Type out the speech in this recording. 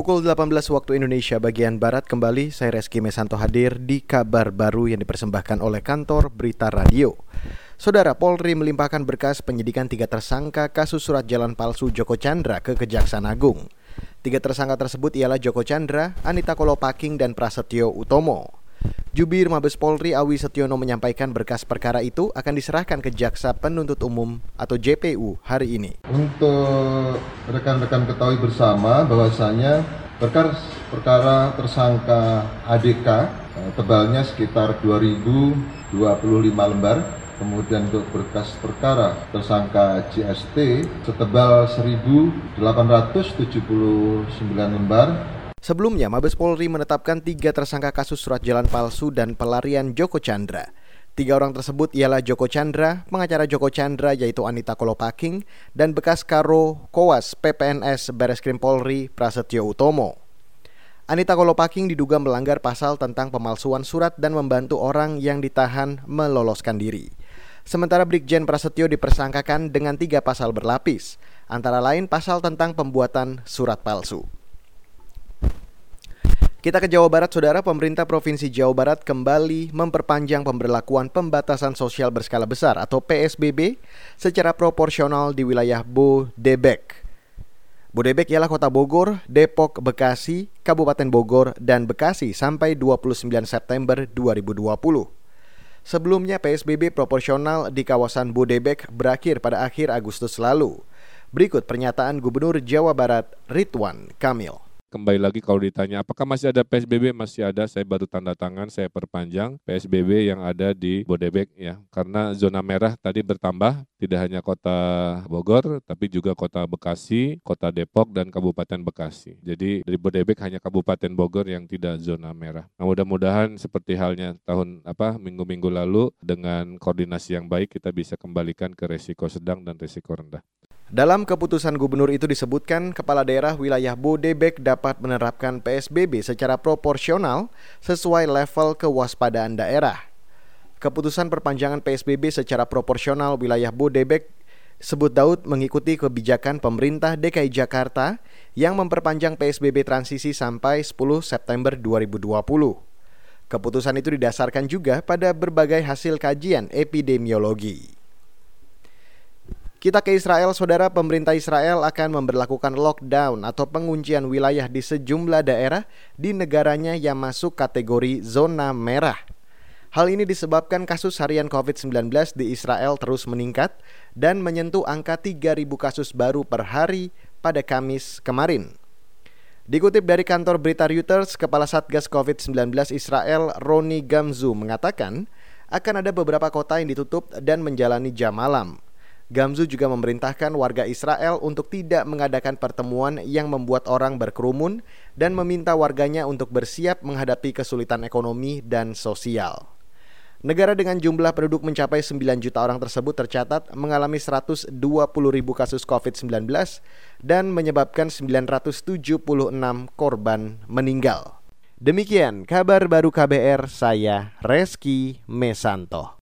Pukul 18 waktu Indonesia bagian Barat kembali saya Reski Mesanto hadir di kabar baru yang dipersembahkan oleh kantor Berita Radio. Saudara Polri melimpahkan berkas penyidikan tiga tersangka kasus surat jalan palsu Joko Chandra ke Kejaksaan Agung. Tiga tersangka tersebut ialah Joko Chandra, Anita Kolopaking, dan Prasetyo Utomo. Jubir Mabes Polri Awi Setiono menyampaikan berkas perkara itu akan diserahkan ke Jaksa Penuntut Umum atau JPU hari ini. Untuk rekan-rekan ketahui bersama bahwasanya berkas perkara tersangka ADK eh, tebalnya sekitar 2025 lembar kemudian untuk berkas perkara tersangka JST setebal 1879 lembar Sebelumnya, Mabes Polri menetapkan tiga tersangka kasus surat jalan palsu dan pelarian Joko Chandra. Tiga orang tersebut ialah Joko Chandra, pengacara Joko Chandra yaitu Anita Kolopaking, dan bekas Karo Kowas PPNS Bareskrim Polri Prasetyo Utomo. Anita Kolopaking diduga melanggar pasal tentang pemalsuan surat dan membantu orang yang ditahan meloloskan diri. Sementara Brigjen Prasetyo dipersangkakan dengan tiga pasal berlapis, antara lain pasal tentang pembuatan surat palsu. Kita ke Jawa Barat, Saudara. Pemerintah Provinsi Jawa Barat kembali memperpanjang pemberlakuan pembatasan sosial berskala besar atau PSBB secara proporsional di wilayah Bodebek. Bodebek ialah kota Bogor, Depok, Bekasi, Kabupaten Bogor, dan Bekasi sampai 29 September 2020. Sebelumnya PSBB proporsional di kawasan Bodebek berakhir pada akhir Agustus lalu. Berikut pernyataan Gubernur Jawa Barat Ridwan Kamil kembali lagi kalau ditanya apakah masih ada PSBB masih ada saya baru tanda tangan saya perpanjang PSBB yang ada di Bodebek ya karena zona merah tadi bertambah tidak hanya kota Bogor tapi juga kota Bekasi, kota Depok dan Kabupaten Bekasi. Jadi dari Bodebek hanya Kabupaten Bogor yang tidak zona merah. Nah, mudah-mudahan seperti halnya tahun apa minggu-minggu lalu dengan koordinasi yang baik kita bisa kembalikan ke resiko sedang dan resiko rendah. Dalam keputusan gubernur itu disebutkan kepala daerah wilayah Bodebek dapat menerapkan PSBB secara proporsional sesuai level kewaspadaan daerah. Keputusan perpanjangan PSBB secara proporsional wilayah Bodebek sebut Daud mengikuti kebijakan pemerintah DKI Jakarta yang memperpanjang PSBB transisi sampai 10 September 2020. Keputusan itu didasarkan juga pada berbagai hasil kajian epidemiologi. Kita ke Israel, saudara pemerintah Israel akan memperlakukan lockdown atau penguncian wilayah di sejumlah daerah di negaranya yang masuk kategori zona merah. Hal ini disebabkan kasus harian COVID-19 di Israel terus meningkat dan menyentuh angka 3.000 kasus baru per hari pada Kamis kemarin. Dikutip dari kantor berita Reuters, Kepala Satgas COVID-19 Israel Roni Gamzu mengatakan akan ada beberapa kota yang ditutup dan menjalani jam malam. Gamzu juga memerintahkan warga Israel untuk tidak mengadakan pertemuan yang membuat orang berkerumun dan meminta warganya untuk bersiap menghadapi kesulitan ekonomi dan sosial. Negara dengan jumlah penduduk mencapai 9 juta orang tersebut tercatat mengalami 120 ribu kasus COVID-19 dan menyebabkan 976 korban meninggal. Demikian kabar baru KBR, saya Reski Mesanto.